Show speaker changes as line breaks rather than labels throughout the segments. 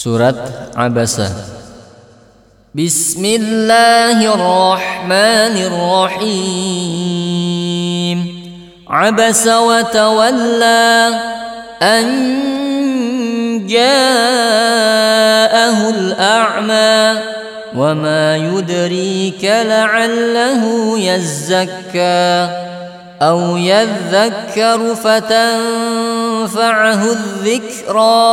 Surat Abasa Bismillahirrahmanirrahim Abasa wa tawalla An ja'ahu al-a'ma ma yudrika la'allahu yazzakka أو يذكر فتنفعه الذكرى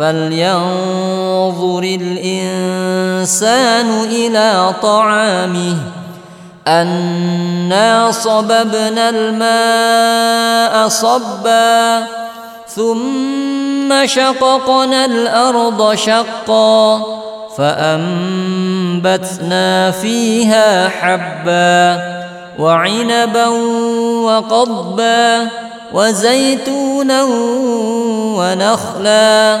فلينظر الإنسان إلى طعامه. أنا صببنا الماء صبا ثم شققنا الأرض شقا فأنبتنا فيها حبا وعنبا وقضبا وزيتونا ونخلا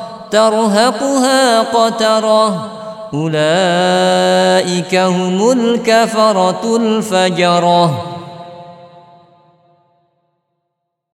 ترهقها قترة. أولئك هم الكفرة الفجرة.